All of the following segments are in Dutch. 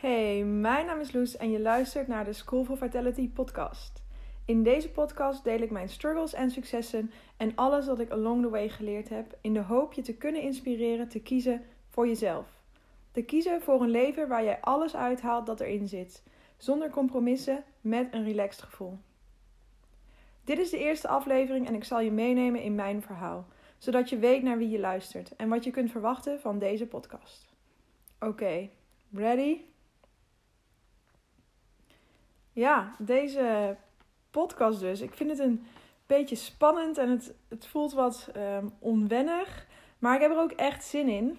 Hey, mijn naam is Loes en je luistert naar de School for Vitality podcast. In deze podcast deel ik mijn struggles en successen en alles wat ik along the way geleerd heb in de hoop je te kunnen inspireren te kiezen voor jezelf. Te kiezen voor een leven waar jij alles uithaalt dat erin zit, zonder compromissen, met een relaxed gevoel. Dit is de eerste aflevering en ik zal je meenemen in mijn verhaal, zodat je weet naar wie je luistert en wat je kunt verwachten van deze podcast. Oké, ready? Ja, deze podcast dus. Ik vind het een beetje spannend en het, het voelt wat um, onwennig. Maar ik heb er ook echt zin in.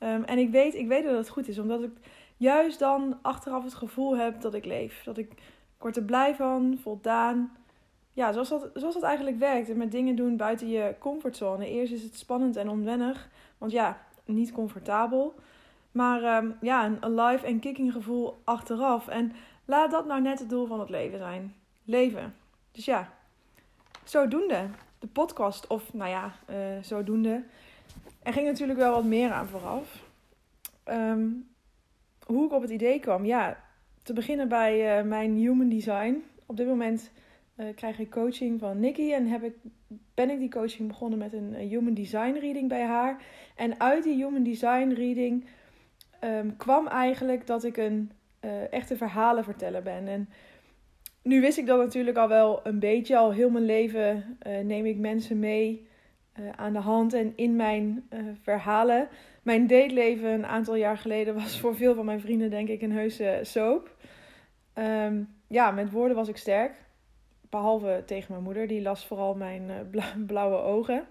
Um, en ik weet, ik weet dat het goed is, omdat ik juist dan achteraf het gevoel heb dat ik leef. Dat ik, word er blij van, voldaan. Ja, zoals dat, zoals dat eigenlijk werkt. En met dingen doen buiten je comfortzone. Eerst is het spannend en onwennig. Want ja, niet comfortabel. Maar um, ja, een alive en kicking gevoel achteraf. En Laat dat nou net het doel van het leven zijn. Leven. Dus ja, zodoende. De podcast, of nou ja, uh, zodoende. Er ging natuurlijk wel wat meer aan vooraf. Um, hoe ik op het idee kwam. Ja, te beginnen bij uh, mijn human design. Op dit moment uh, krijg ik coaching van Nikki. En heb ik, ben ik die coaching begonnen met een human design reading bij haar. En uit die human design reading um, kwam eigenlijk dat ik een uh, echte verhalen vertellen ben. En nu wist ik dat natuurlijk al wel een beetje. Al heel mijn leven uh, neem ik mensen mee uh, aan de hand en in mijn verhalen. Mijn dateleven een aantal jaar geleden was voor veel van mijn vrienden denk ik een heuse soap. Um, ja, met woorden was ik sterk. Behalve tegen mijn moeder, die las vooral mijn blauwe ogen.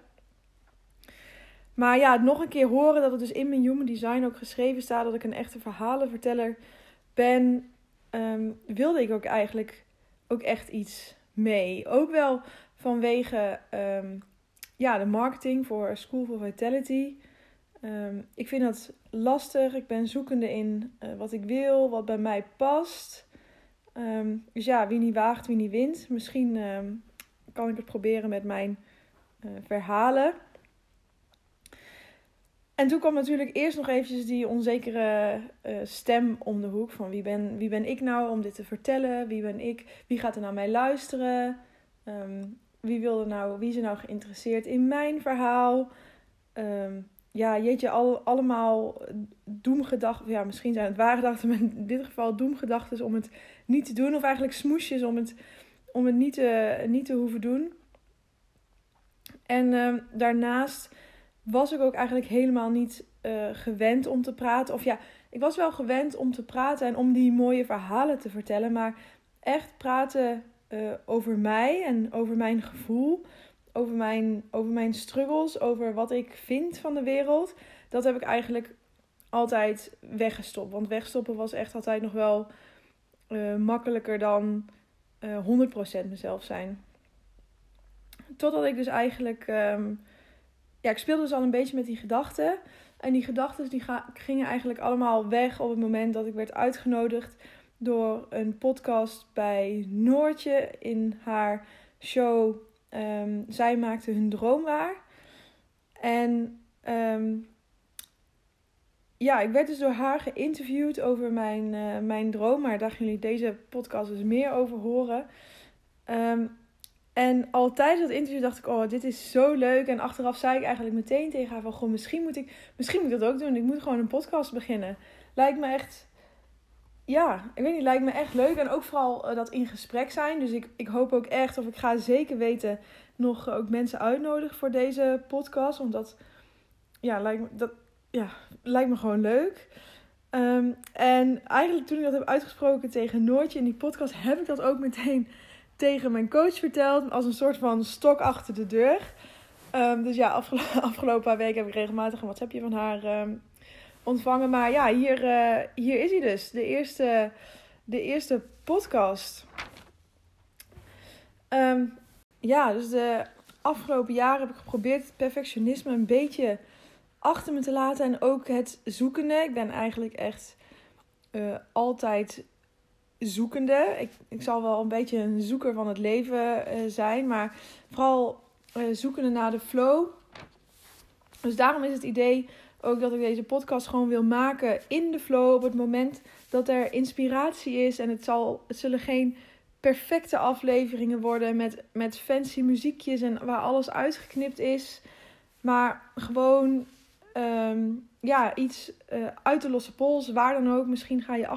Maar ja, nog een keer horen dat het dus in mijn human design ook geschreven staat dat ik een echte verhalenverteller ben, um, wilde ik ook eigenlijk ook echt iets mee. Ook wel vanwege um, ja, de marketing voor School for Vitality. Um, ik vind dat lastig. Ik ben zoekende in uh, wat ik wil, wat bij mij past. dus ja, wie niet waagt, wie niet wint. Misschien kan ik het proberen met mijn uh, verhalen. En toen kwam natuurlijk eerst nog eventjes die onzekere uh, stem om de hoek. Van wie ben, wie ben ik nou om dit te vertellen? Wie ben ik? Wie gaat er naar mij luisteren? Um, wie, wilde nou, wie is er nou geïnteresseerd in mijn verhaal? Um, ja, jeetje, al, allemaal doemgedachten. Ja, misschien zijn het ware gedachten, maar in dit geval doemgedachten om het niet te doen. Of eigenlijk smoesjes om het, om het niet, te, niet te hoeven doen. En um, daarnaast was ik ook eigenlijk helemaal niet uh, gewend om te praten. Of ja, ik was wel gewend om te praten en om die mooie verhalen te vertellen. Maar echt praten uh, over mij en over mijn gevoel. Over mijn, over mijn struggles, over wat ik vind van de wereld. Dat heb ik eigenlijk altijd weggestopt. Want wegstoppen was echt altijd nog wel uh, makkelijker dan 100% mezelf zijn. Totdat ik dus eigenlijk um, ja, ik speelde dus al een beetje met die gedachten. En die gedachten die gingen eigenlijk allemaal weg op het moment dat ik werd uitgenodigd door een podcast bij Noortje in haar show. Um, zij maakte hun droom waar. En um, ja, ik werd dus door haar geïnterviewd over mijn, uh, mijn droom. Maar daar gaan jullie deze podcast dus meer over horen. Um, en al tijdens dat interview dacht ik, oh, dit is zo leuk. En achteraf zei ik eigenlijk meteen tegen haar van, goh, misschien moet ik, misschien moet ik dat ook doen. Ik moet gewoon een podcast beginnen. Lijkt me echt, ja, ik weet niet, lijkt me echt leuk. En ook vooral uh, dat in gesprek zijn. Dus ik, ik hoop ook echt, of ik ga zeker weten, nog ook mensen uitnodigen voor deze podcast. Want dat, ja, lijkt me, dat, ja, lijkt me gewoon leuk. Um, en eigenlijk toen ik dat heb uitgesproken tegen Noortje in die podcast, heb ik dat ook meteen tegen mijn coach verteld. Als een soort van stok achter de deur. Um, dus ja, afgelo afgelopen weken heb ik regelmatig een WhatsAppje van haar um, ontvangen. Maar ja, hier, uh, hier is hij dus. De eerste, de eerste podcast. Um, ja, dus de afgelopen jaren heb ik geprobeerd het perfectionisme een beetje achter me te laten. En ook het zoekende. Ik ben eigenlijk echt uh, altijd zoekende. Ik, ik zal wel een beetje een zoeker van het leven uh, zijn, maar vooral uh, zoekende naar de flow. Dus daarom is het idee ook dat ik deze podcast gewoon wil maken in de flow op het moment dat er inspiratie is. En het, zal, het zullen geen perfecte afleveringen worden met, met fancy muziekjes en waar alles uitgeknipt is. Maar gewoon ehm, ja, iets uh, uit de losse pols, waar dan ook. Misschien ga je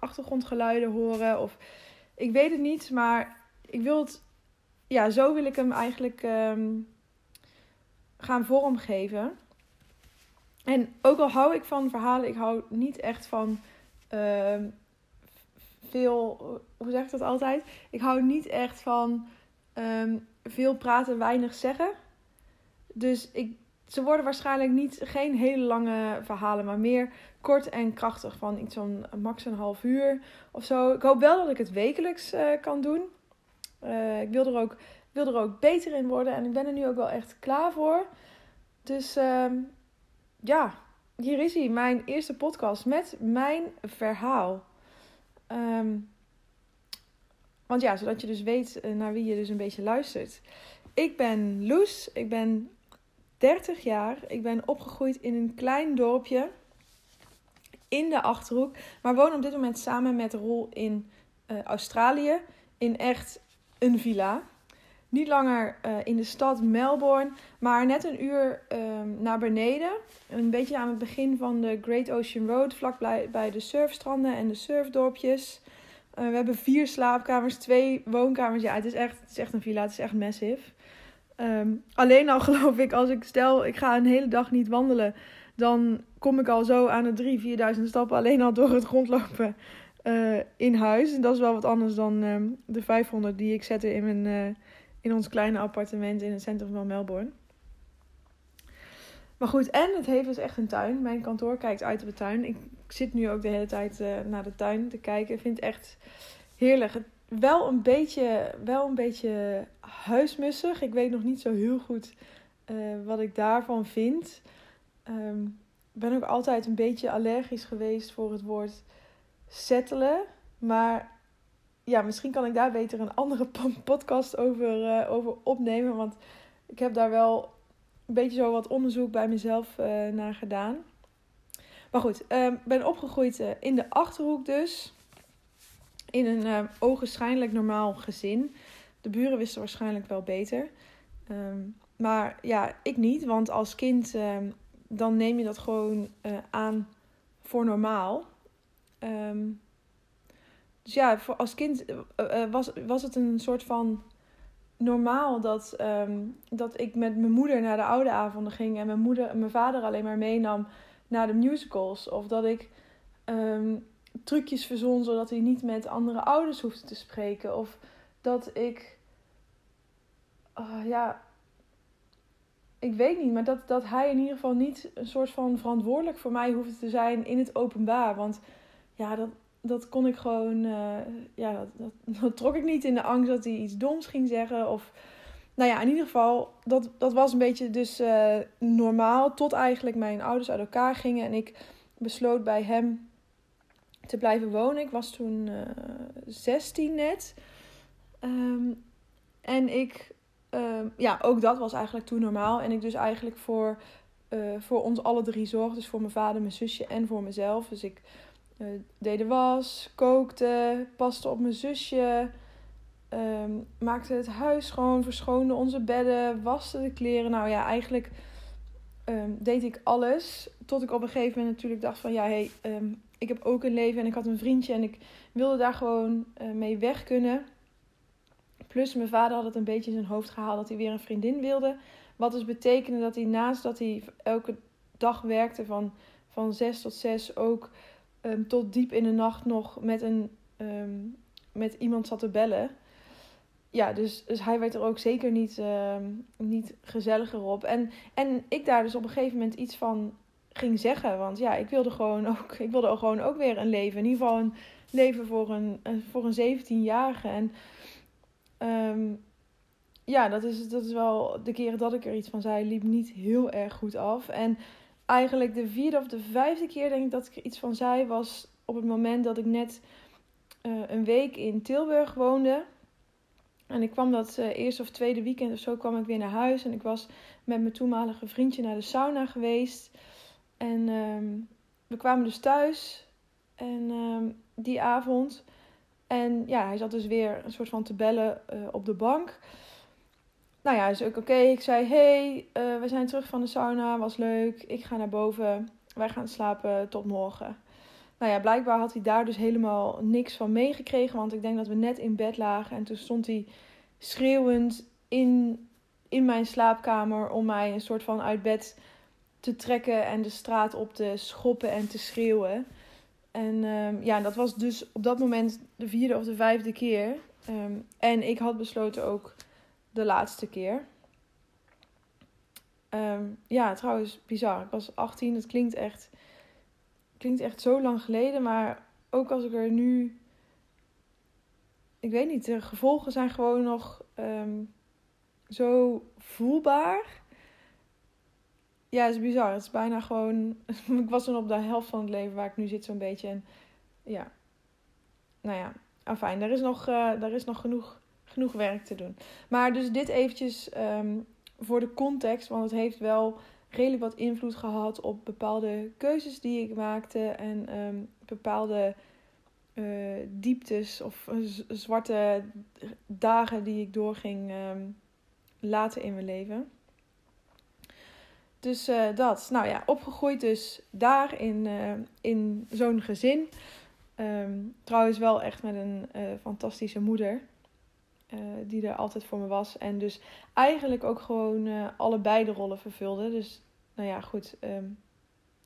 achtergrondgeluiden horen of ik weet het niet, maar ik wil het, ja, zo wil ik hem eigenlijk um, gaan vormgeven. En ook al hou ik van verhalen, ik hou niet echt van uh, veel, hoe zeg ik dat altijd? Ik hou niet echt van um, veel praten, weinig zeggen. Dus ik, ze worden waarschijnlijk niet, geen hele lange verhalen, maar meer kort en krachtig van iets van max een half uur of zo. Ik hoop wel dat ik het wekelijks uh, kan doen. Uh, ik wil er, ook, wil er ook beter in worden en ik ben er nu ook wel echt klaar voor. Dus uh, ja, hier is hij, mijn eerste podcast met mijn verhaal. Um, want ja, zodat je dus weet eh, naar wie je dus een beetje luistert. Ik ben Loes, ik ben 30 jaar. Ik ben opgegroeid in een klein dorpje in de Achterhoek. Maar woon op dit moment samen met Rol in uh, Australië. In echt een villa. Niet langer uh, in de stad Melbourne, maar net een uur um, naar beneden. Een beetje aan het begin van de Great Ocean Road, vlakbij bij de surfstranden en de surfdorpjes. Uh, we hebben vier slaapkamers, twee woonkamers. Ja, het is echt, het is echt een villa, het is echt massive. Um, alleen al geloof ik, als ik stel, ik ga een hele dag niet wandelen, dan kom ik al zo aan de 3.000, 4.000 stappen alleen al door het rondlopen uh, in huis. En dat is wel wat anders dan um, de 500 die ik zette in mijn... Uh, in ons kleine appartement in het centrum van Melbourne. Maar goed, en het heeft dus echt een tuin. Mijn kantoor kijkt uit op de tuin. Ik zit nu ook de hele tijd uh, naar de tuin te kijken. Ik vind het echt heerlijk. Wel, een beetje, wel een beetje huismussig. Ik weet nog niet zo heel goed uh, wat ik daarvan vind. Ik ben ook altijd een beetje allergisch geweest voor het woord settelen. Maar ja, misschien kan ik daar beter een andere podcast over, uh, over opnemen. Want ik heb daar wel een beetje zo wat onderzoek bij mezelf uh, naar gedaan. Maar goed, ik uh, ben opgegroeid in de achterhoek dus. In een ogenschijnlijk normaal gezin. De buren wisten waarschijnlijk wel beter. Um, maar ja, ik niet. Want als kind ehm, dan neem je dat gewoon aan voor normaal. Dus ja, voor als kind uh, was, was het een soort van normaal dat, dat ik met mijn moeder naar de oude avonden ging en mijn moeder mijn vader alleen maar meenam naar de musicals. Of dat ik trucjes verzon zodat hij niet met andere ouders hoefde te spreken. Of dat ik, uh, ja, ik weet niet, maar dat, dat hij in ieder geval niet een soort van verantwoordelijk voor mij hoefde te zijn in het openbaar. Want ja, dat, dat kon ik gewoon, uh, ja, dat, dat, trok ik niet in de angst dat hij iets doms ging zeggen. Of, nou ja, in ieder geval, dat, dat was een beetje dus uh, normaal. Tot eigenlijk mijn ouders uit elkaar gingen en ik besloot bij hem te blijven wonen. Ik was toen uh, eh, 16 net. Um, en ik, um, ja, ook dat was eigenlijk toen normaal. En ik dus eigenlijk voor, voor ons alle drie zorgde. Dus voor mijn vader, mijn zusje en voor mezelf. Dus ik uh, deed de was, kookte, paste op mijn zusje, um, maakte het huis schoon, verschoonde onze bedden, waste de kleren. Nou ja, eigenlijk um, deed ik alles. Tot ik op een gegeven moment natuurlijk dacht van ja, hey, um, ik heb ook een leven en ik had een vriendje en ik wilde daar gewoon uh, mee weg kunnen. Plus mijn vader had het een beetje in zijn hoofd gehaald dat hij weer een vriendin wilde. Wat dus betekende dat hij naast dat hij elke dag werkte van, van zes tot zes ook um, tot diep in de nacht nog met, een, met iemand zat te bellen. Ja, dus, dus hij werd er ook zeker niet, um, niet gezelliger op. En, en ik daar dus op een gegeven moment iets van ging zeggen. Want ja, ik wilde gewoon ook, ik wilde gewoon ook weer een leven. In ieder geval een leven voor een, voor een 17-jarige. En um, ja, dat is, dat is wel de keren dat ik er iets van zei, liep niet heel erg goed af. En eigenlijk de vierde of de vijfde keer denk ik dat ik er iets van zei, was op het moment dat ik net uh, een week in Tilburg woonde. En ik kwam dat uh, eerste of tweede weekend of zo kwam ik weer naar huis. En ik was met mijn toenmalige vriendje naar de sauna geweest. En ehm, we kwamen dus thuis. En ehm, die avond. En ja, hij zat dus weer een soort van te bellen uh, op de bank. Nou ja, is ook oké. Ik zei: Hey, uh, we zijn terug van de sauna. Was leuk. Ik ga naar boven. Wij gaan slapen tot morgen. Nou ja, blijkbaar had hij daar dus helemaal niks van meegekregen. Want ik denk dat we net in bed lagen. En toen stond hij schreeuwend in, in mijn slaapkamer om mij een soort van uit bed te trekken en de straat op te schoppen en te schreeuwen. En um, ja, dat was dus op dat moment de vierde of de vijfde keer. Um, en ik had besloten ook de laatste keer. Um, ja, trouwens, bizar. Ik was 18. Het klinkt echt, klinkt echt zo lang geleden. Maar ook als ik er nu. Ik weet niet, de gevolgen zijn gewoon nog zo voelbaar ja, het is bizar. Het is bijna gewoon. ik was toen op de helft van het leven waar ik nu zit, zo'n beetje. En ja, nou ja, afijn. Er is nog, uh, is nog genoeg, genoeg werk te doen. Maar dus dit eventjes um, voor de context, want het heeft wel redelijk wat invloed gehad op bepaalde keuzes die ik maakte en um, bepaalde uh, dieptes of zwarte dagen die ik doorging um, later in mijn leven. Dus uh, dat. Nou ja, opgegroeid dus daar in, in zo'n gezin. Um, trouwens wel echt met een fantastische moeder. Die er altijd voor me was. En dus eigenlijk ook gewoon allebei de rollen vervulde. Dus nou ja, goed. Um,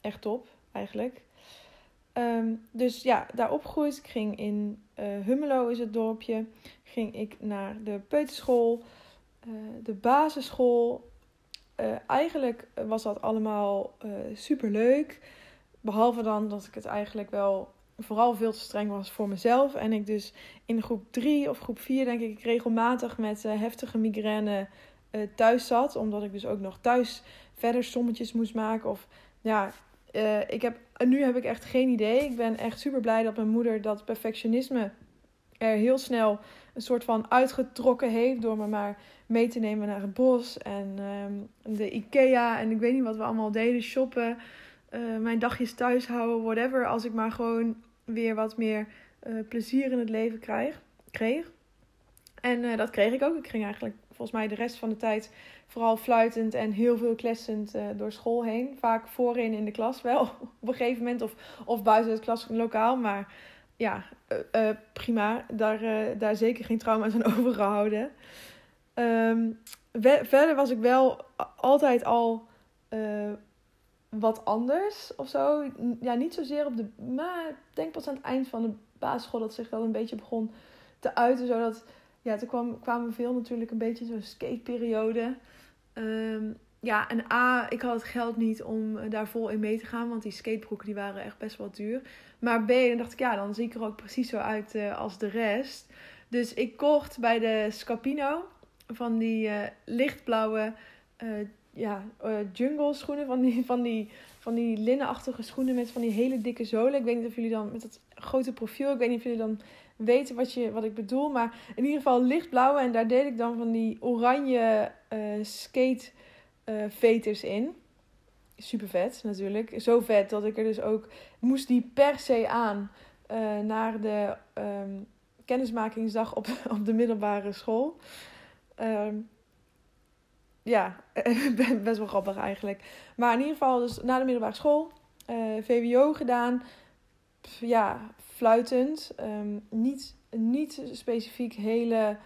echt top eigenlijk. Um, dus ja, daar opgegroeid. Ik ging in Hummelo is het dorpje. Ging ik naar de peuterschool. de basisschool uh, eigenlijk was dat allemaal uh, super leuk. Behalve dan dat ik het eigenlijk wel vooral veel te streng was voor mezelf. En ik dus in groep 3 of groep 4 denk ik regelmatig met uh, heftige migraine thuis zat. Omdat ik dus ook nog thuis verder sommetjes moest maken. Of ja, ik heb, nu heb ik echt geen idee. Ik ben echt super blij dat mijn moeder dat perfectionisme er heel snel een soort van uitgetrokken heeft door me maar mee te nemen naar het bos en um, de IKEA en ik weet niet wat we allemaal deden, shoppen, uh, mijn dagjes thuis houden, whatever, als ik maar gewoon weer wat meer uh, plezier in het leven krijg, kreeg. En uh, dat kreeg ik ook. Ik ging eigenlijk volgens mij de rest van de tijd vooral fluitend en heel veel klessend door school heen. Vaak voorin in de klas wel op een gegeven moment of, of buiten het klaslokaal, maar ja, prima. Daar, daar zeker geen trauma's aan overgehouden. Um, verder was ik wel altijd al wat anders of zo. Ja, niet zozeer op de. Maar ik denk pas aan het eind van de basisschool dat zich wel een beetje begon te uiten. Zodat. Ja, toen kwam, kwamen veel natuurlijk een beetje zo'n skateperiode. Um, ja, en A, ik had het geld niet om daar vol in mee te gaan. Want die skatebroeken die waren echt best wel duur. Maar B, dan dacht ik, ja, dan zie ik er ook precies zo uit uh, als de rest. Dus ik kocht bij de Scapino van die uh, lichtblauwe ja, jungle schoenen. Van die, van, die, van die linnenachtige schoenen met van die hele dikke zolen. Ik weet niet of jullie dan met dat grote profiel, ik weet niet of jullie dan weten wat, je, wat ik bedoel. Maar in ieder geval lichtblauwe. En daar deed ik dan van die oranje skate veters in super vet natuurlijk. Zo vet dat ik er dus ook moest die per se aan uh, naar de um, kennismakingsdag op, op de middelbare school. Um, ja, best wel grappig eigenlijk. Maar in ieder geval, dus na de middelbare school, uh, VWO gedaan. Ja, fluitend. Um, niet, niet specifiek hele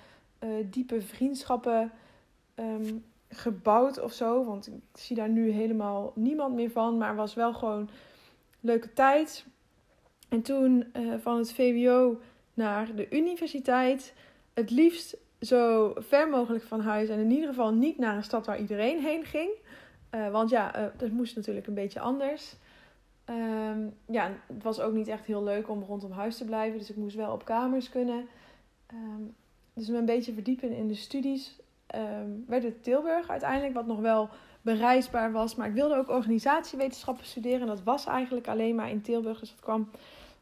uh, diepe vriendschappen um, gebouwd of zo. Want ik zie daar nu helemaal niemand meer van. Maar was wel gewoon leuke tijd. En toen uh, van het VWO naar de universiteit. Het liefst zo ver mogelijk van huis. En in ieder geval niet naar een stad waar iedereen heen ging. Uh, want ja, dat moest natuurlijk een beetje anders. Um, ja, het was ook niet echt heel leuk om rondom huis te blijven. Dus ik moest wel op kamers kunnen. Um, dus me een beetje verdiepen in de studies um, werd het Tilburg uiteindelijk, wat nog wel bereisbaar was. Maar ik wilde ook organisatiewetenschappen studeren. En dat was eigenlijk alleen maar in Tilburg. Dus dat kwam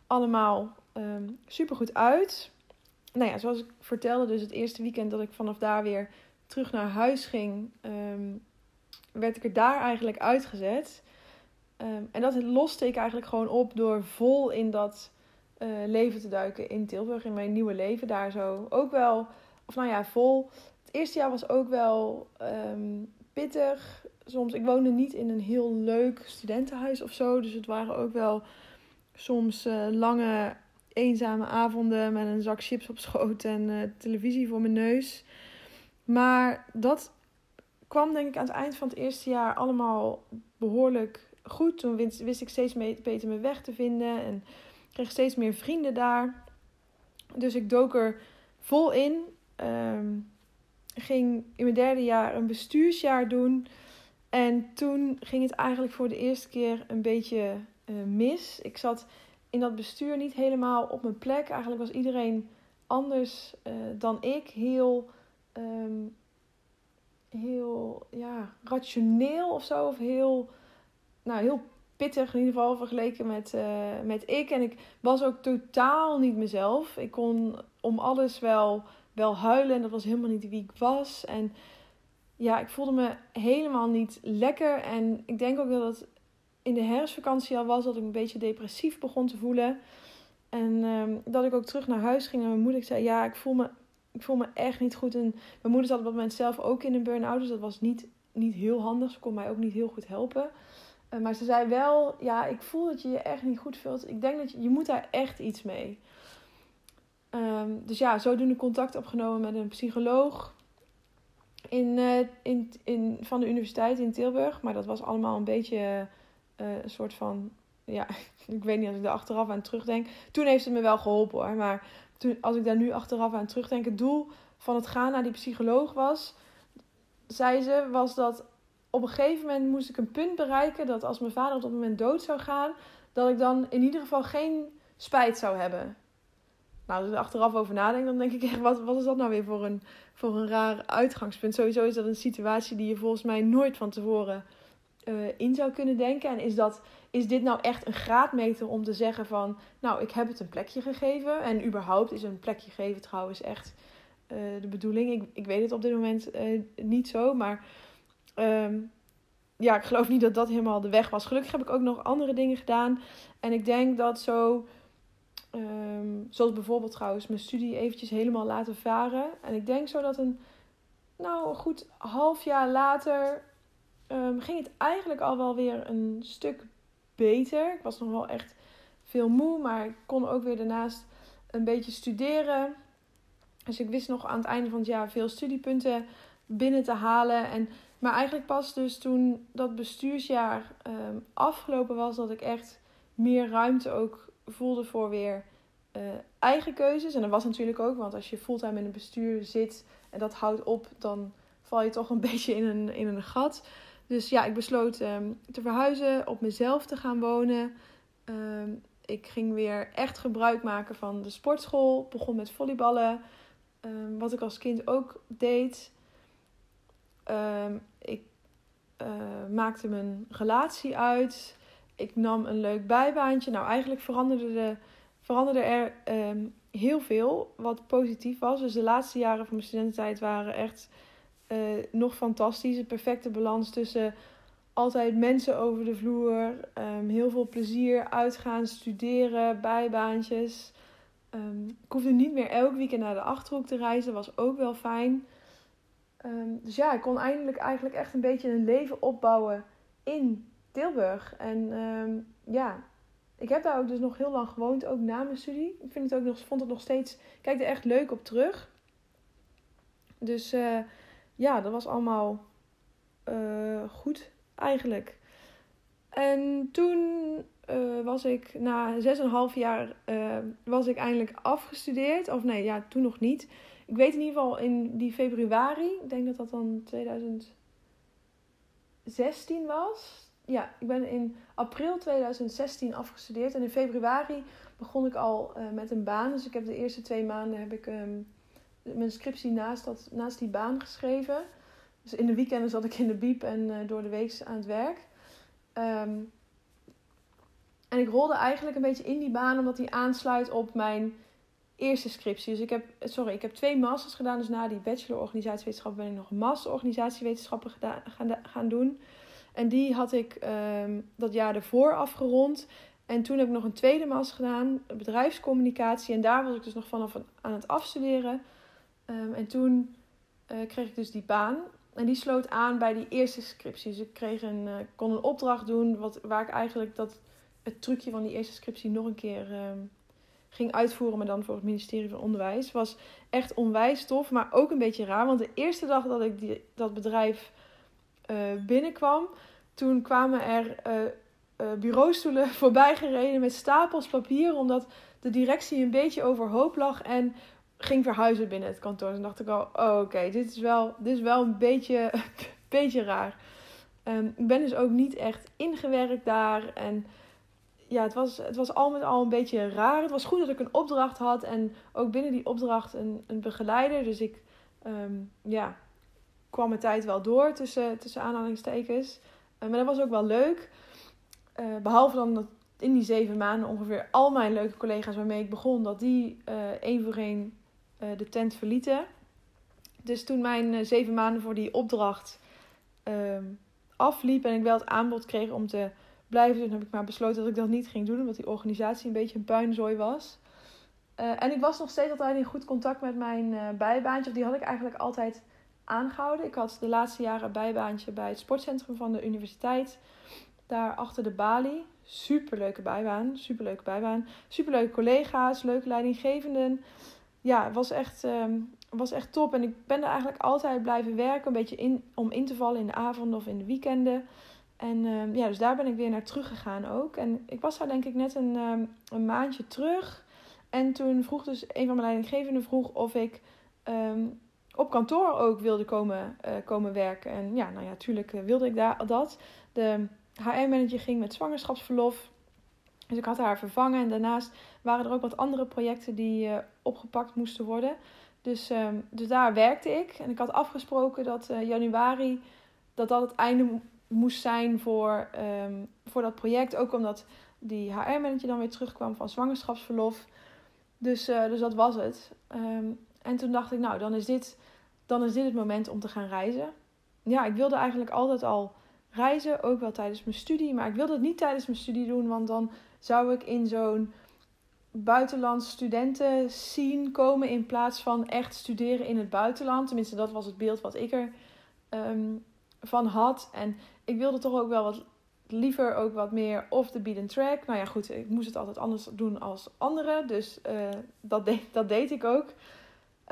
allemaal um, super goed uit. Nou ja, zoals ik vertelde, dus het eerste weekend dat ik vanaf daar weer terug naar huis ging, ehm, werd ik er daar eigenlijk uitgezet. Ehm, en dat loste ik eigenlijk gewoon op door vol in dat uh, leven te duiken in Tilburg, in mijn nieuwe leven daar zo. Ook wel, of nou ja, vol. Het eerste jaar was ook wel um, pittig. Soms, ik woonde niet in een heel leuk studentenhuis of zo. Dus het waren ook wel soms uh, lange, eenzame avonden met een zak chips op schoot en uh, televisie voor mijn neus. Maar dat kwam denk ik aan het eind van het eerste jaar allemaal behoorlijk goed. Toen wist, wist ik steeds beter mijn weg te vinden en kreeg steeds meer vrienden daar. Dus ik dook er vol in. Um, ging in mijn derde jaar een bestuursjaar doen. En toen ging het eigenlijk voor de eerste keer een beetje uh, mis. Ik zat in dat bestuur niet helemaal op mijn plek. Eigenlijk was iedereen anders uh, dan ik. Heel, um, heel ja, rationeel of zo. Of heel, nou, heel pittig in ieder geval vergeleken met, uh, met ik. En ik was ook totaal niet mezelf. Ik kon om alles wel, wel huilen. En dat was helemaal niet wie ik was. En ja, ik voelde me helemaal niet lekker. En ik denk ook dat in de herfstvakantie al was dat ik een beetje depressief begon te voelen. En um, dat ik ook terug naar huis ging en mijn moeder zei: Ja, ik voel me, ik voel me echt niet goed. En mijn moeder zat op dat moment zelf ook in een burn-out. Dus dat was niet, niet heel handig. Ze kon mij ook niet heel goed helpen. Uh, maar ze zei wel: Ja, ik voel dat je je echt niet goed voelt. Ik denk dat je, je moet daar echt iets mee. Um, dus ja, zodoende contact opgenomen met een psycholoog in, uh, in, in, van de universiteit in Tilburg. Maar dat was allemaal een beetje uh, een soort van. Ja, ik weet niet als ik daar achteraf aan terugdenk. Toen heeft het me wel geholpen hoor. Maar toen, als ik daar nu achteraf aan terugdenk, het doel van het gaan naar die psycholoog was, zei ze, was dat op een gegeven moment moest ik een punt bereiken dat als mijn vader op dat moment dood zou gaan, dat ik dan in ieder geval geen spijt zou hebben. Nou, als ik er achteraf over nadenk, dan denk ik echt, wat, wat is dat nou weer voor een, voor een raar uitgangspunt? Sowieso is dat een situatie die je volgens mij nooit van tevoren uh, in zou kunnen denken. En is, dat, is dit nou echt een graadmeter om te zeggen van, nou, ik heb het een plekje gegeven. En überhaupt is een plekje geven trouwens echt uh, de bedoeling. Ik, ik weet het op dit moment uh, niet zo, maar um, ja, ik geloof niet dat dat helemaal de weg was. Gelukkig heb ik ook nog andere dingen gedaan. En ik denk dat zo Um, zoals bijvoorbeeld trouwens mijn studie eventjes helemaal laten varen. En ik denk zo dat een, nou een goed half jaar later um, ging het eigenlijk al wel weer een stuk beter. Ik was nog wel echt veel moe, maar ik kon ook weer daarnaast een beetje studeren. Dus ik wist nog aan het einde van het jaar veel studiepunten binnen te halen. En, maar eigenlijk pas dus toen dat bestuursjaar um, afgelopen was, dat ik echt meer ruimte ook voelde voor weer uh, eigen keuzes. En dat was natuurlijk ook, want als je fulltime in een bestuur zit en dat houdt op, dan val je toch een beetje in een, in een gat. Dus ja, ik besloot um, te verhuizen, op mezelf te gaan wonen. Um, ik ging weer echt gebruik maken van de sportschool. Begon met volleyballen, um, wat ik als kind ook deed. ik uh, maakte mijn relatie uit ik nam een leuk bijbaantje. Nou, eigenlijk veranderde, de, veranderde er heel veel wat positief was. Dus de laatste jaren van mijn studententijd waren echt uh, nog fantastisch. Een perfecte balans tussen altijd mensen over de vloer, um, heel veel plezier, uitgaan, studeren, bijbaantjes. Um, ik hoefde niet meer elk weekend naar de achterhoek te reizen, was ook wel fijn. Um, dus ja, ik kon eindelijk eigenlijk echt een beetje een leven opbouwen in Tilburg. En ja, ik heb daar ook dus nog heel lang gewoond, ook na mijn studie. Ik vind het ook nog, vond het nog steeds, kijk er echt leuk op terug. Dus uh, ja, dat was allemaal uh, goed eigenlijk. En toen uh, was ik na 6,5 jaar was ik eindelijk afgestudeerd. Of nee, ja, toen nog niet. Ik weet in ieder geval in die februari, ik denk dat dat dan 2016 was ja, ik ben in april 2016 afgestudeerd. En in februari begon ik al met een baan. Dus ik heb de eerste twee maanden heb ik um, mijn scriptie naast, dat, naast die baan geschreven. Dus in de weekenden zat ik in de biep en uh, door de week aan het werk. Um, en ik rolde eigenlijk een beetje in die baan omdat die aansluit op mijn eerste scriptie. Dus ik heb, sorry, ik heb twee masters gedaan. Dus na die bachelor organisatiewetenschappen ben ik nog een master organisatiewetenschappen gedaan, gaan, gaan doen. En die had ik ehm, dat jaar ervoor afgerond. En toen heb ik nog een tweede master gedaan, bedrijfscommunicatie. En daar was ik dus nog vanaf aan het afstuderen. Um, en toen uh, kreeg ik dus die baan. En die sloot aan bij die eerste scriptie. Dus ik kreeg een, uh, kon een opdracht doen wat, waar ik eigenlijk dat, het trucje van die eerste scriptie nog een keer um, ging uitvoeren. Maar dan voor het ministerie van Onderwijs. Was echt onwijs tof, maar ook een beetje raar. Want de eerste dag dat ik die, dat bedrijf uh, binnenkwam, toen kwamen er bureaustoelen voorbij gereden met stapels papier. Omdat de directie een beetje overhoop lag en ging verhuizen binnen het kantoor. Dus dacht ik al, oh, oké, dit is wel, dit is wel een beetje, beetje raar. Um, ik ben dus ook niet echt ingewerkt daar. En ja, het was, het was al met al een beetje raar. Het was goed dat ik een opdracht had en ook binnen die opdracht een, een begeleider. Dus ik um, ja, kwam mijn tijd wel door tussen, tussen aanhalingstekens. Uh, maar dat was ook wel leuk. Uh, behalve dan dat in die zeven maanden ongeveer al mijn leuke collega's waarmee ik begon, dat die uh, één voor één de tent verlieten. Dus toen mijn zeven maanden voor die opdracht ehm, afliep en ik wel het aanbod kreeg om te blijven doen, heb ik maar besloten dat ik dat niet ging doen, omdat die organisatie een beetje een puinzooi was. Uh, en ik was nog steeds altijd in goed contact met mijn uh, bijbaantje. Die had ik eigenlijk altijd aangehouden. Ik had de laatste jaren een bijbaantje bij het sportcentrum van de universiteit. Daar achter de balie. Superleuke bijbaan. Superleuke bijbaan. Superleuke collega's. Leuke leidinggevenden. Ja, het was echt, um, was echt top. En ik ben er eigenlijk altijd blijven werken. Een beetje in, om in te vallen in de avonden of in de weekenden. En um, ja, dus daar ben ik weer naar teruggegaan ook. En ik was daar denk ik net een, um, een maandje terug. En toen vroeg dus een van mijn leidinggevenden vroeg of ik op kantoor ook wilde komen, uh, komen werken. En ja, nou ja, tuurlijk uh, wilde ik daar, dat. De HR-manager ging met zwangerschapsverlof. Dus ik had haar vervangen. En daarnaast waren er ook wat andere projecten die uh, opgepakt moesten worden. Dus, dus daar werkte ik. En ik had afgesproken dat januari dat dat het einde moest zijn voor, um, voor dat project. Ook omdat die HR-manager dan weer terugkwam van zwangerschapsverlof. Dus, uh, dus dat was het. Um, en toen dacht ik, nou, dan is, dit, dan is dit het moment om te gaan reizen. Ja, ik wilde eigenlijk altijd al reizen, ook wel tijdens mijn studie. Maar ik wilde het niet tijdens mijn studie doen, want dan zou ik in zo'n buitenlands studenten zien komen in plaats van echt studeren in het buitenland. Tenminste, dat was het beeld wat ik er um, van had. En ik wilde toch ook wel wat liever ook wat meer off the beaten track. Nou ja, goed, ik moest het altijd anders doen als anderen. Dus uh, dat, deed, dat deed ik ook.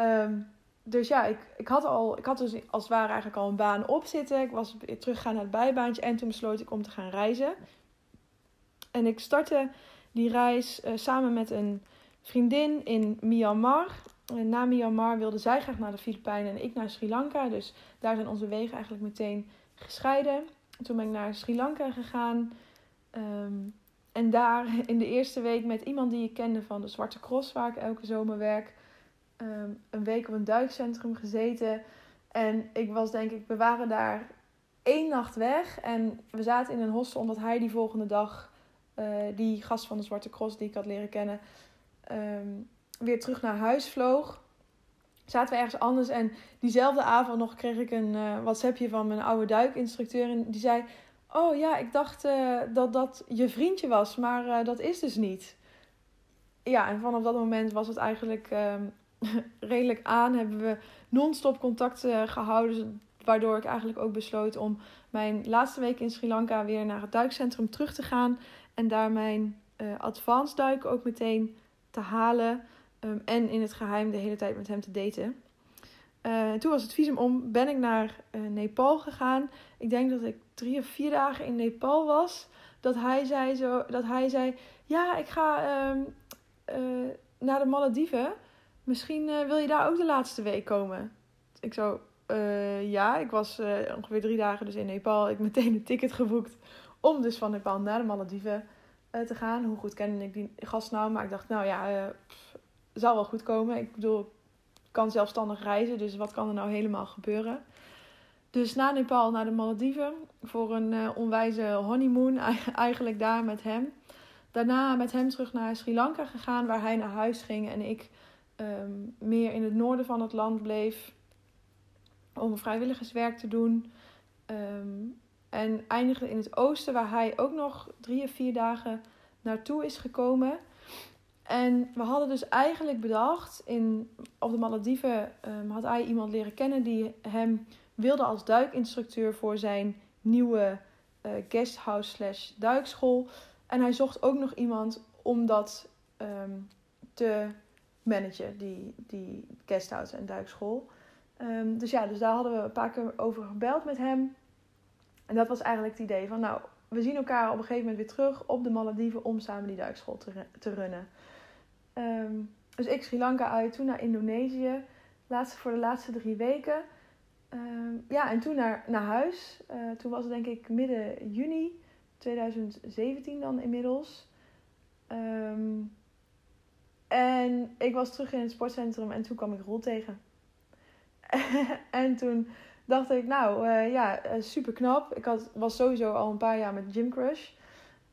Um, dus ja, ik, ik, had al, ik had dus als het ware eigenlijk al een baan op zitten. Ik was weer teruggegaan naar het bijbaantje en toen besloot ik om te gaan reizen. En ik startte die reis uh, samen met een vriendin in Myanmar. En na Myanmar wilde zij graag naar de Filipijnen en ik naar Sri Lanka. Dus daar zijn onze wegen eigenlijk meteen gescheiden. Toen ben ik naar Sri Lanka gegaan. Um, en daar in de eerste week met iemand die ik kende van de Zwarte Cross, waar ik elke zomer werk, um, een week op een duikcentrum gezeten. En ik was denk ik, we waren daar één nacht weg. En we zaten in een hostel omdat hij die volgende dag, uh, die gast van de Zwarte Cross die ik had leren kennen, um, weer terug naar huis vloog zaten we ergens anders. En diezelfde avond nog kreeg ik een uh, WhatsAppje van mijn oude duikinstructeur. En die zei: Oh ja, ik dacht uh, dat dat je vriendje was, maar dat is dus niet. Ja, en vanaf dat moment was het eigenlijk um, redelijk aan. Hebben we non-stop contact gehouden. Waardoor ik eigenlijk ook besloot om mijn laatste week in Sri Lanka weer naar het duikcentrum terug te gaan. En daar mijn advanced duik ook meteen te halen. Um, en in het geheim de hele tijd met hem te daten. Uh, toen was het visum om, ben ik naar uh, Nepal gegaan. Ik denk dat ik drie of vier dagen in Nepal was. Dat hij zei, zo, dat hij zei ja, ik ga uh, naar de Malediven. Misschien wil je daar ook de laatste week komen. Ik zo, ja, ik was ongeveer drie dagen dus in Nepal. Ik meteen een ticket geboekt om dus van Nepal naar de Malediven te gaan. Hoe goed kende ik die gast nou? Maar ik dacht, nou ja, pff, zal wel goed komen. Ik bedoel, ik kan zelfstandig reizen, dus wat kan er nou helemaal gebeuren? Dus na Nepal naar de Malediven voor een uh, onwijze honeymoon, eigenlijk daar met hem. Daarna met hem terug naar Sri Lanka gegaan, waar hij naar huis ging en ik ehm, meer in het noorden van het land bleef om vrijwilligerswerk te doen. Ehm, en eindigde in het oosten, waar hij ook nog drie of vier dagen naartoe is gekomen. En we hadden dus eigenlijk bedacht, in, op de Malediven um, had hij iemand leren kennen die hem wilde als duikinstructeur voor zijn nieuwe uh, guesthouse slash duikschool. En hij zocht ook nog iemand om dat um, te managen, die, die guesthouse en duikschool. Um, dus ja, dus daar hadden we een paar keer over gebeld met hem. En dat was eigenlijk het idee van, nou, we zien elkaar op een gegeven moment weer terug op de Malediven om samen die duikschool te, te runnen. Um, dus ik Sri Lanka uit, toen naar Indonesië, laatste, voor de laatste drie weken. Um, ja, en toen naar, naar huis. Uh, toen was het denk ik midden juni 2017 dan inmiddels. Um, en ik was terug in het sportcentrum en toen kwam ik Rol tegen. en toen dacht ik, nou uh, ja, uh, super knap. Ik had, was sowieso al een paar jaar met Gym Crush.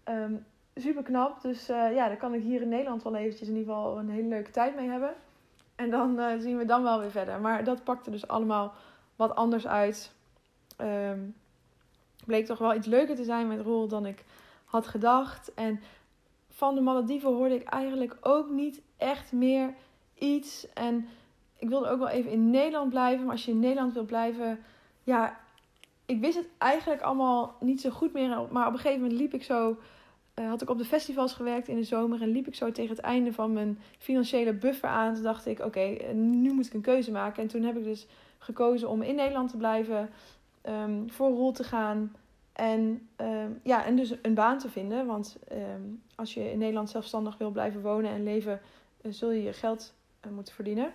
Um, super knap. Dus uh, ja, daar kan ik hier in Nederland wel eventjes in ieder geval een hele leuke tijd mee hebben. En dan zien we dan wel weer verder. Maar dat pakte dus allemaal wat anders uit. Um, bleek toch wel iets leuker te zijn met Rol dan ik had gedacht. En van de Malediven hoorde ik eigenlijk ook niet echt meer iets. En ik wilde ook wel even in Nederland blijven. Maar als je in Nederland wil blijven, ja, ik wist het eigenlijk allemaal niet zo goed meer. Maar op een gegeven moment liep ik zo. Uh, had ik op de festivals gewerkt in de zomer en liep ik zo tegen het einde van mijn financiële buffer aan. Toen dacht ik, oké, okay, nu moet ik een keuze maken. En toen heb ik dus gekozen om in Nederland te blijven, um, voor rol te gaan. En, um, ja, en dus een baan te vinden. Want um, als je in Nederland zelfstandig wil blijven wonen en leven, uh, zul je je geld moeten verdienen.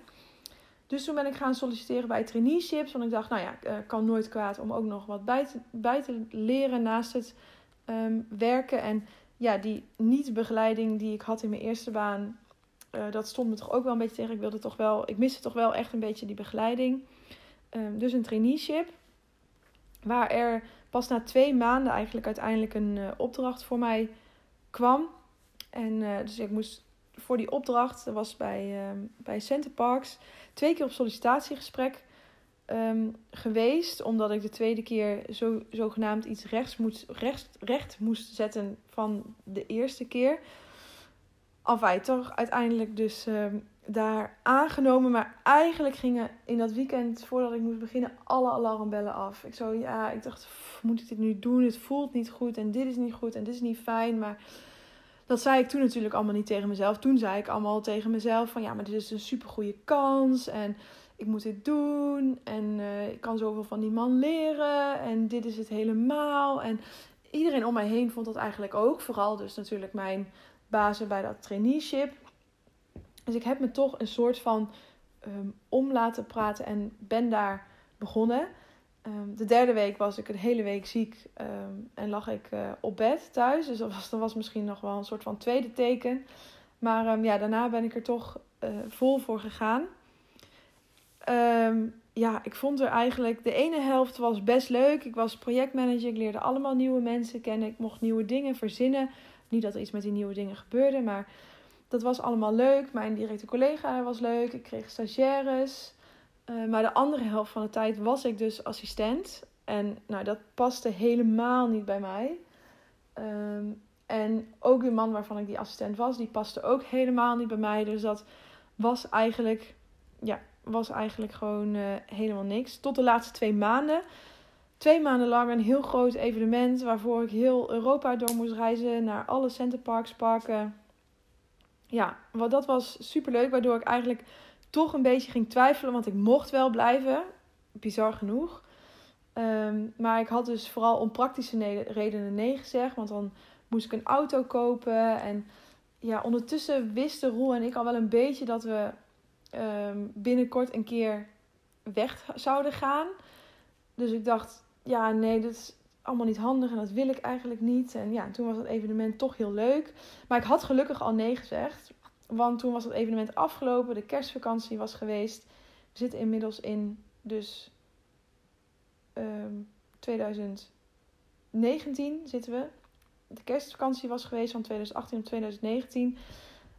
Dus toen ben ik gaan solliciteren bij traineeships. Want ik dacht, nou ja, uh, kan nooit kwaad om ook nog wat bij te, bij te leren naast het um, werken. En ja, die niet-begeleiding die ik had in mijn eerste baan, dat stond me toch ook wel een beetje tegen. Ik wilde toch wel, ik miste toch wel echt een beetje die begeleiding. dus een traineeship. Waar er pas na twee maanden eigenlijk uiteindelijk een uh, opdracht voor mij kwam. En dus ik moest voor die opdracht, was bij, uh, bij Center Parks, twee keer op sollicitatiegesprek um, geweest. Omdat ik de tweede keer zo, zogenaamd iets rechts moest, recht, recht moest zetten van de eerste keer. Enfin, toch uiteindelijk dus um, daar aangenomen. Maar eigenlijk gingen in dat weekend, voordat ik moest beginnen, alle alarmbellen af. Ik zo, ja, ik dacht, moet ik dit nu doen? Het voelt niet goed en dit is niet goed en dit is niet fijn. Maar dat zei ik toen natuurlijk allemaal niet tegen mezelf. Toen zei ik allemaal tegen mezelf van, ja, maar dit is een super goede kans en ik moet dit doen. En uh, ik kan zoveel van die man leren en dit is het helemaal. En iedereen om mij heen vond dat eigenlijk ook. Vooral dus natuurlijk mijn bazen bij dat traineeship. Dus ik heb me toch een soort van um, om laten praten en ben daar begonnen. Um, de derde week was ik een hele week ziek um, en lag ik uh, op bed thuis. Dus dat was, was misschien nog wel een soort van tweede teken. Maar ja, daarna ben ik er toch uh, vol voor gegaan. ja, ik vond er eigenlijk... De ene helft was best leuk. Ik was projectmanager. Ik leerde allemaal nieuwe mensen kennen. Ik mocht nieuwe dingen verzinnen. Niet dat er iets met die nieuwe dingen gebeurde, maar dat was allemaal leuk. Mijn directe collega was leuk. Ik kreeg stagiaires. Uh, maar de andere helft van de tijd was ik dus assistent. En nou, dat paste helemaal niet bij mij. Um, en ook de man waarvan ik die assistent was, die paste ook helemaal niet bij mij. Dus dat was eigenlijk, ja, was eigenlijk gewoon uh, helemaal niks. Tot de laatste twee maanden. Twee maanden lang een heel groot evenement waarvoor ik heel Europa door moest reizen. Naar alle centerparks, parken, ja, wat dat was super leuk. Waardoor ik eigenlijk toch een beetje ging twijfelen. Want ik mocht wel blijven. Bizar genoeg. Um, maar ik had dus vooral om praktische redenen nee gezegd. Want dan moest ik een auto kopen. En ja, ondertussen wisten Roel en ik al wel een beetje dat we um, binnenkort een keer weg zouden gaan. Dus ik dacht, ja, nee, dat is allemaal niet handig en dat wil ik eigenlijk niet. En ja, toen was het evenement toch heel leuk. Maar ik had gelukkig al nee gezegd. Want toen was het evenement afgelopen, de kerstvakantie was geweest. We zitten inmiddels in dus um, 2019 zitten we. De kerstvakantie was geweest van 2018 op 2019.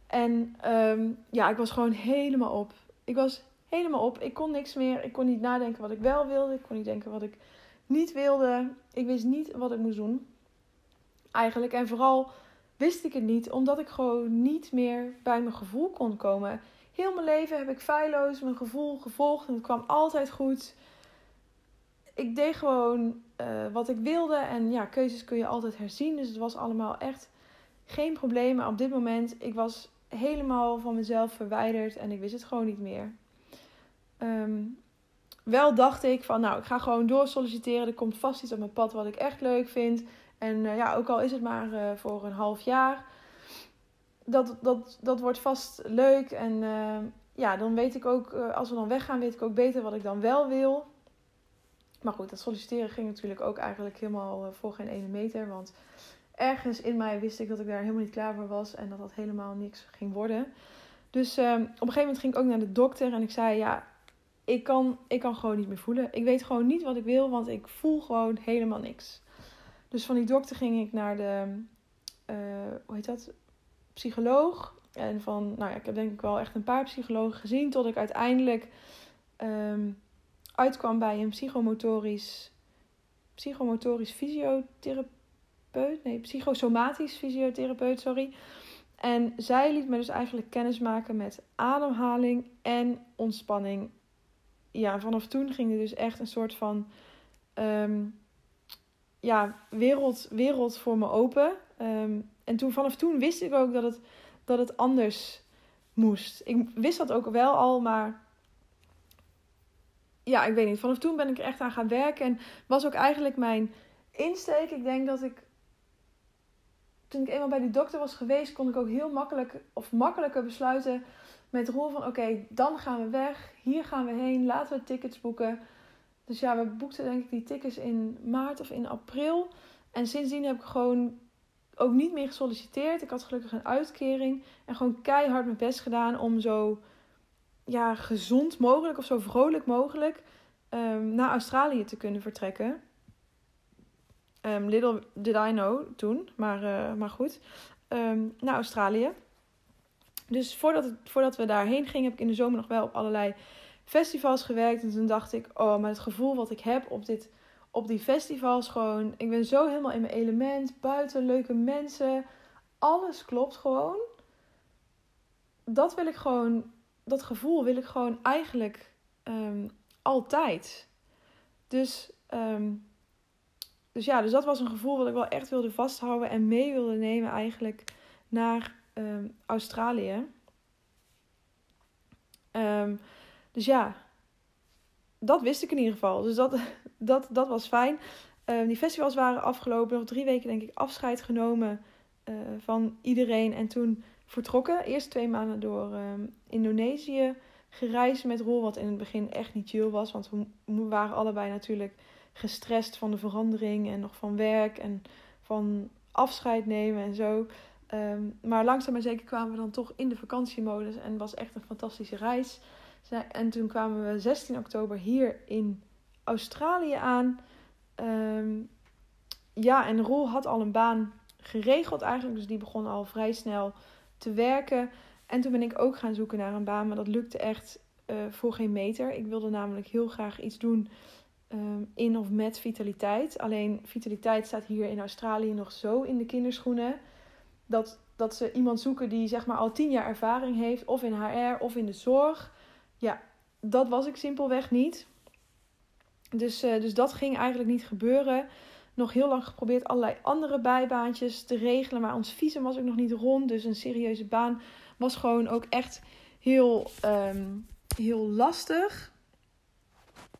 En ehm, ja, ik was gewoon helemaal op. Ik was helemaal op. Ik kon niks meer. Ik kon niet nadenken wat ik wel wilde. Ik kon niet denken wat ik niet wilde. Ik wist niet wat ik moest doen. Eigenlijk. En vooral wist ik het niet, omdat ik gewoon niet meer bij mijn gevoel kon komen. Heel mijn leven heb ik feilloos mijn gevoel gevolgd en het kwam altijd goed. Ik deed gewoon uh, wat ik wilde en ja, keuzes kun je altijd herzien. Dus het was allemaal echt geen probleem. Maar op dit moment, ik was helemaal van mezelf verwijderd en ik wist het gewoon niet meer. Um, wel dacht ik van, nou, ik ga gewoon door solliciteren. Er komt vast iets op mijn pad wat ik echt leuk vind. En uh, ja, ook al is het maar uh, voor een half jaar. Dat, dat, dat wordt vast leuk. En uh, ja, dan weet ik ook, als we dan weggaan, weet ik ook beter wat ik dan wel wil. Maar goed, dat solliciteren ging natuurlijk ook eigenlijk helemaal voor geen ene meter. Want ergens in mij wist ik dat ik daar helemaal niet klaar voor was. En dat dat helemaal niks ging worden. Dus op een gegeven moment ging ik ook naar de dokter. En ik zei, ja, ik kan, ik kan gewoon niet meer voelen. Ik weet gewoon niet wat ik wil, want ik voel gewoon helemaal niks. Dus van die dokter ging ik naar de, uh, hoe heet dat, psycholoog. En van, nou ja, ik heb denk ik wel echt een paar psychologen gezien. Tot ik uiteindelijk um, uitkwam bij een psychomotorisch, psychomotorisch fysiotherapeut. Nee, psychosomatisch fysiotherapeut, sorry. En zij liet me dus eigenlijk kennis maken met ademhaling en ontspanning ja, vanaf toen ging er dus echt een soort van um, ja, wereld, wereld voor me open. Um, en toen, vanaf toen wist ik ook dat het, dat het anders moest. Ik wist dat ook wel al, maar ja, ik weet niet. Vanaf toen ben ik er echt aan gaan werken. En was ook eigenlijk mijn insteek. Ik denk dat ik. Toen ik eenmaal bij die dokter was geweest, kon ik ook heel makkelijk of makkelijker besluiten met de rol van oké, dan gaan we weg. Hier gaan we heen. Laten we tickets boeken. Dus ja, we boekten denk ik die tickets in maart of in april. En sindsdien heb ik gewoon ook niet meer gesolliciteerd. Ik had gelukkig een uitkering. En gewoon keihard mijn best gedaan om zo ja, gezond mogelijk of zo vrolijk mogelijk um, naar Australië te kunnen vertrekken. Um, little did I know toen, maar, uh, maar goed. Um, naar Australië. Dus voordat, het, voordat we daarheen gingen, heb ik in de zomer nog wel op allerlei festivals gewerkt. En toen dacht ik, oh, maar het gevoel wat ik heb op, dit, op die festivals gewoon... Ik ben zo helemaal in mijn element, buiten, leuke mensen. Alles klopt gewoon. Dat wil ik gewoon, dat gevoel wil ik gewoon eigenlijk um, altijd. Dus, um, dus ja, dus dat was een gevoel wat ik wel echt wilde vasthouden en mee wilde nemen eigenlijk naar um, Australië. Dus ja, dat wist ik in ieder geval. Dus dat, dat, dat was fijn. Um, die festivals waren afgelopen. Nog drie weken denk ik afscheid genomen uh, van iedereen. En toen vertrokken. Eerst twee maanden door Indonesië gereisd met Rol. Wat in het begin echt niet chill was. Want we waren allebei natuurlijk gestrest van de verandering. En nog van werk. En van afscheid nemen en zo. Um, maar langzaam maar zeker kwamen we dan toch in de vakantiemodus en was echt een fantastische reis. En toen kwamen we 16 oktober hier in Australië aan. Um, ja, en Roel had al een baan geregeld eigenlijk, dus die begon al vrij snel te werken. En toen ben ik ook gaan zoeken naar een baan, maar dat lukte echt uh, voor geen meter. Ik wilde namelijk heel graag iets doen um, in of met vitaliteit. Alleen vitaliteit staat hier in Australië nog zo in de kinderschoenen dat, dat ze iemand zoeken die zeg maar al tien jaar ervaring heeft, of in HR of in de zorg. Ja, dat was ik simpelweg niet. Dus, uh, dus dat ging eigenlijk niet gebeuren. Nog heel lang geprobeerd allerlei andere bijbaantjes te regelen, maar ons visum was ook nog niet rond. Dus een serieuze baan was gewoon ook echt heel, um, heel lastig.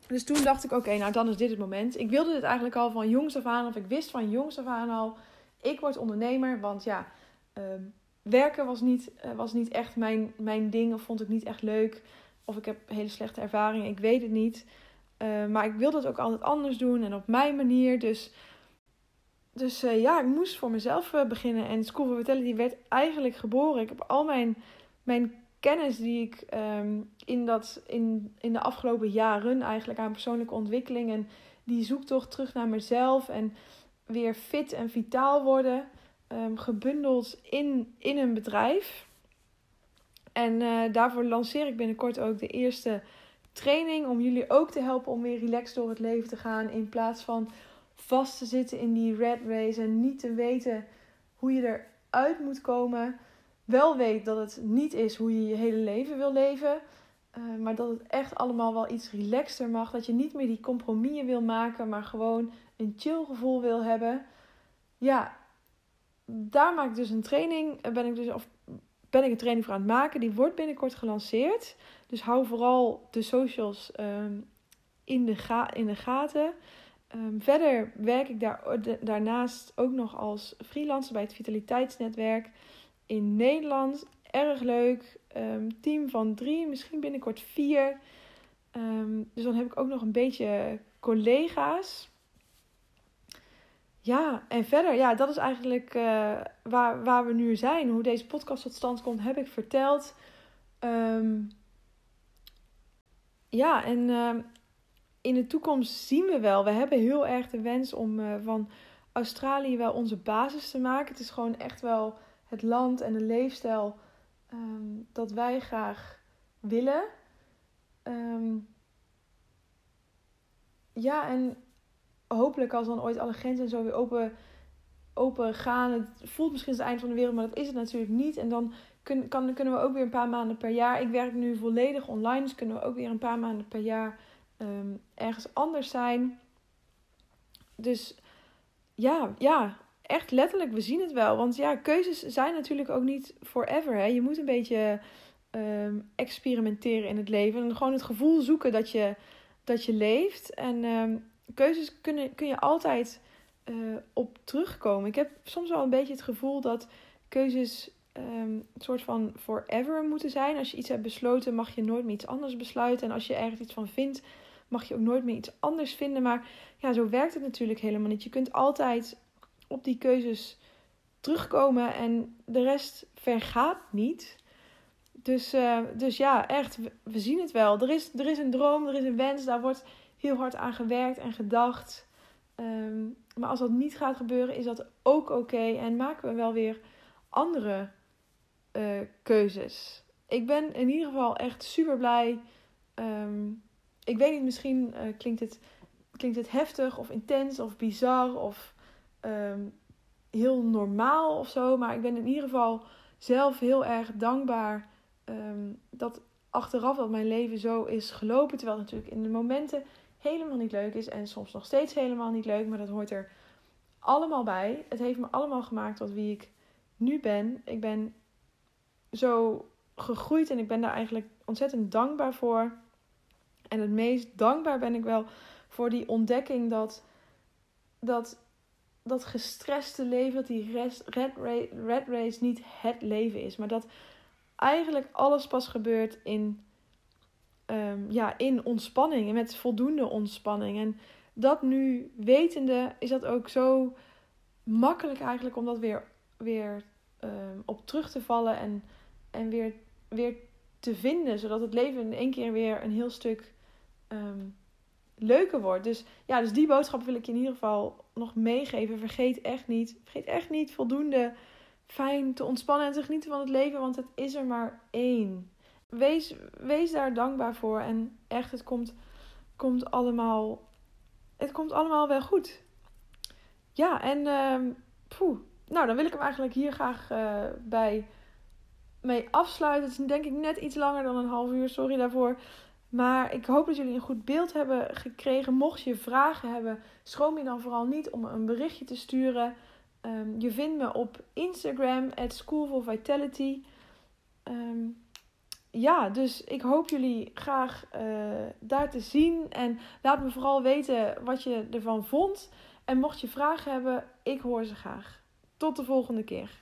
Dus toen dacht ik, oké, nou dan is dit het moment. Ik wilde dit eigenlijk al van jongs af aan, of ik wist van jongs af aan al, ik word ondernemer. Want ja, Ehm, werken was niet, uh, was niet echt mijn, mijn ding of vond ik niet echt leuk. Of ik heb hele slechte ervaringen, ik weet het niet. Uh, maar ik wilde het ook altijd anders doen en op mijn manier. Dus, dus uh, ja, ik moest voor mezelf beginnen. En School for Vitality werd eigenlijk geboren. Ik heb al mijn, mijn kennis die ik um, in, dat, in, in de afgelopen jaren eigenlijk aan persoonlijke ontwikkeling en die zoektocht terug naar mezelf en weer fit en vitaal worden um, gebundeld in, in een bedrijf. En uh, daarvoor lanceer ik binnenkort ook de eerste training om jullie ook te helpen om weer relaxed door het leven te gaan. In plaats van vast te zitten in die red race en niet te weten hoe je eruit moet komen. Wel weet dat het niet is hoe je je hele leven wil leven. Uh, maar dat het echt allemaal wel iets relaxter mag. Dat je niet meer die compromissen wil maken, maar gewoon een chill gevoel wil hebben. Ja, daar maak ik dus een training. Ben ik dus, of ben ik een training voor aan het maken. Die wordt binnenkort gelanceerd. Dus hou vooral de socials um, in, de in de gaten. Um, verder werk ik daar, daarnaast ook nog als freelancer bij het Vitaliteitsnetwerk in Nederland. Erg leuk. Um, team van drie, misschien binnenkort vier. dus dan heb ik ook nog een beetje collega's. Ja, en verder, ja, dat is eigenlijk uh, waar, waar we nu zijn. Hoe deze podcast tot stand komt, heb ik verteld. Um, ja, en uh, in de toekomst zien we wel. We hebben heel erg de wens om uh, van Australië wel onze basis te maken. Het is gewoon echt wel het land en de leefstijl um, dat wij graag willen. Ja, en hopelijk als dan ooit alle grenzen zo weer open, open gaan. Het voelt misschien het eind van de wereld, maar dat is het natuurlijk niet. En dan kun, kan, kunnen we ook weer een paar maanden per jaar. Ik werk nu volledig online, dus kunnen we ook weer een paar maanden per jaar um, ergens anders zijn. Dus ja, ja, echt letterlijk, we zien het wel. Want ja, keuzes zijn natuurlijk ook niet forever. Hè? Je moet een beetje um, experimenteren in het leven. En gewoon het gevoel zoeken dat je, dat je leeft. En um, keuzes kunnen, kun je altijd uh, op terugkomen. Ik heb soms wel een beetje het gevoel dat keuzes um, een soort van forever moeten zijn. Als je iets hebt besloten, mag je nooit meer iets anders besluiten. En als je ergens iets van vindt, mag je ook nooit meer iets anders vinden. Maar ja, zo werkt het natuurlijk helemaal niet. Je kunt altijd op die keuzes terugkomen en de rest vergaat niet. Dus, uh, dus ja, echt, we, we, zien het wel. Er is, er is een droom, er is een wens, daar wordt heel hard aan gewerkt en gedacht. Um, maar als dat niet gaat gebeuren, is dat ook oké. En maken we wel weer andere uh, keuzes. Ik ben in ieder geval echt super blij. Um, ik weet niet, misschien uh, klinkt, het, klinkt het heftig of intens of bizar of um, heel normaal of zo. Maar ik ben in ieder geval zelf heel erg dankbaar dat achteraf dat mijn leven zo is gelopen. Terwijl natuurlijk in de momenten helemaal niet leuk is. En soms nog steeds helemaal niet leuk. Maar dat hoort er allemaal bij. Het heeft me allemaal gemaakt tot wie ik nu ben. Ik ben zo gegroeid en ik ben daar eigenlijk ontzettend dankbaar voor. En het meest dankbaar ben ik wel voor die ontdekking dat dat, dat gestreste leven, dat die rest, red, red race niet het leven is. Maar dat eigenlijk alles pas gebeurt in um, ja, in ontspanning en met voldoende ontspanning. En dat nu wetende is dat ook zo makkelijk eigenlijk om dat weer, weer um, op terug te vallen en, en weer, weer te vinden. Zodat het leven in één keer weer een heel stuk um, leuker wordt. Dus ja, dus die boodschap wil ik je in ieder geval nog meegeven. Vergeet echt niet, vergeet echt niet voldoende fijn te ontspannen en te genieten van het leven. Want het is er maar één wees, wees daar dankbaar voor. En echt, het komt, komt, allemaal, het komt allemaal wel goed. Ja, en poeh, nou, dan wil ik hem eigenlijk hier graag uh, bij mee afsluiten. Het is denk ik net iets langer dan een half uur, sorry daarvoor. Maar ik hoop dat jullie een goed beeld hebben gekregen. Mocht je vragen hebben, schroom je dan vooral niet om een berichtje te sturen. Um, je vindt me op Instagram, at School for Vitality. Um, ja, dus ik hoop jullie graag uh, daar te zien. En laat me vooral weten wat je ervan vond. En mocht je vragen hebben, ik hoor ze graag. Tot de volgende keer.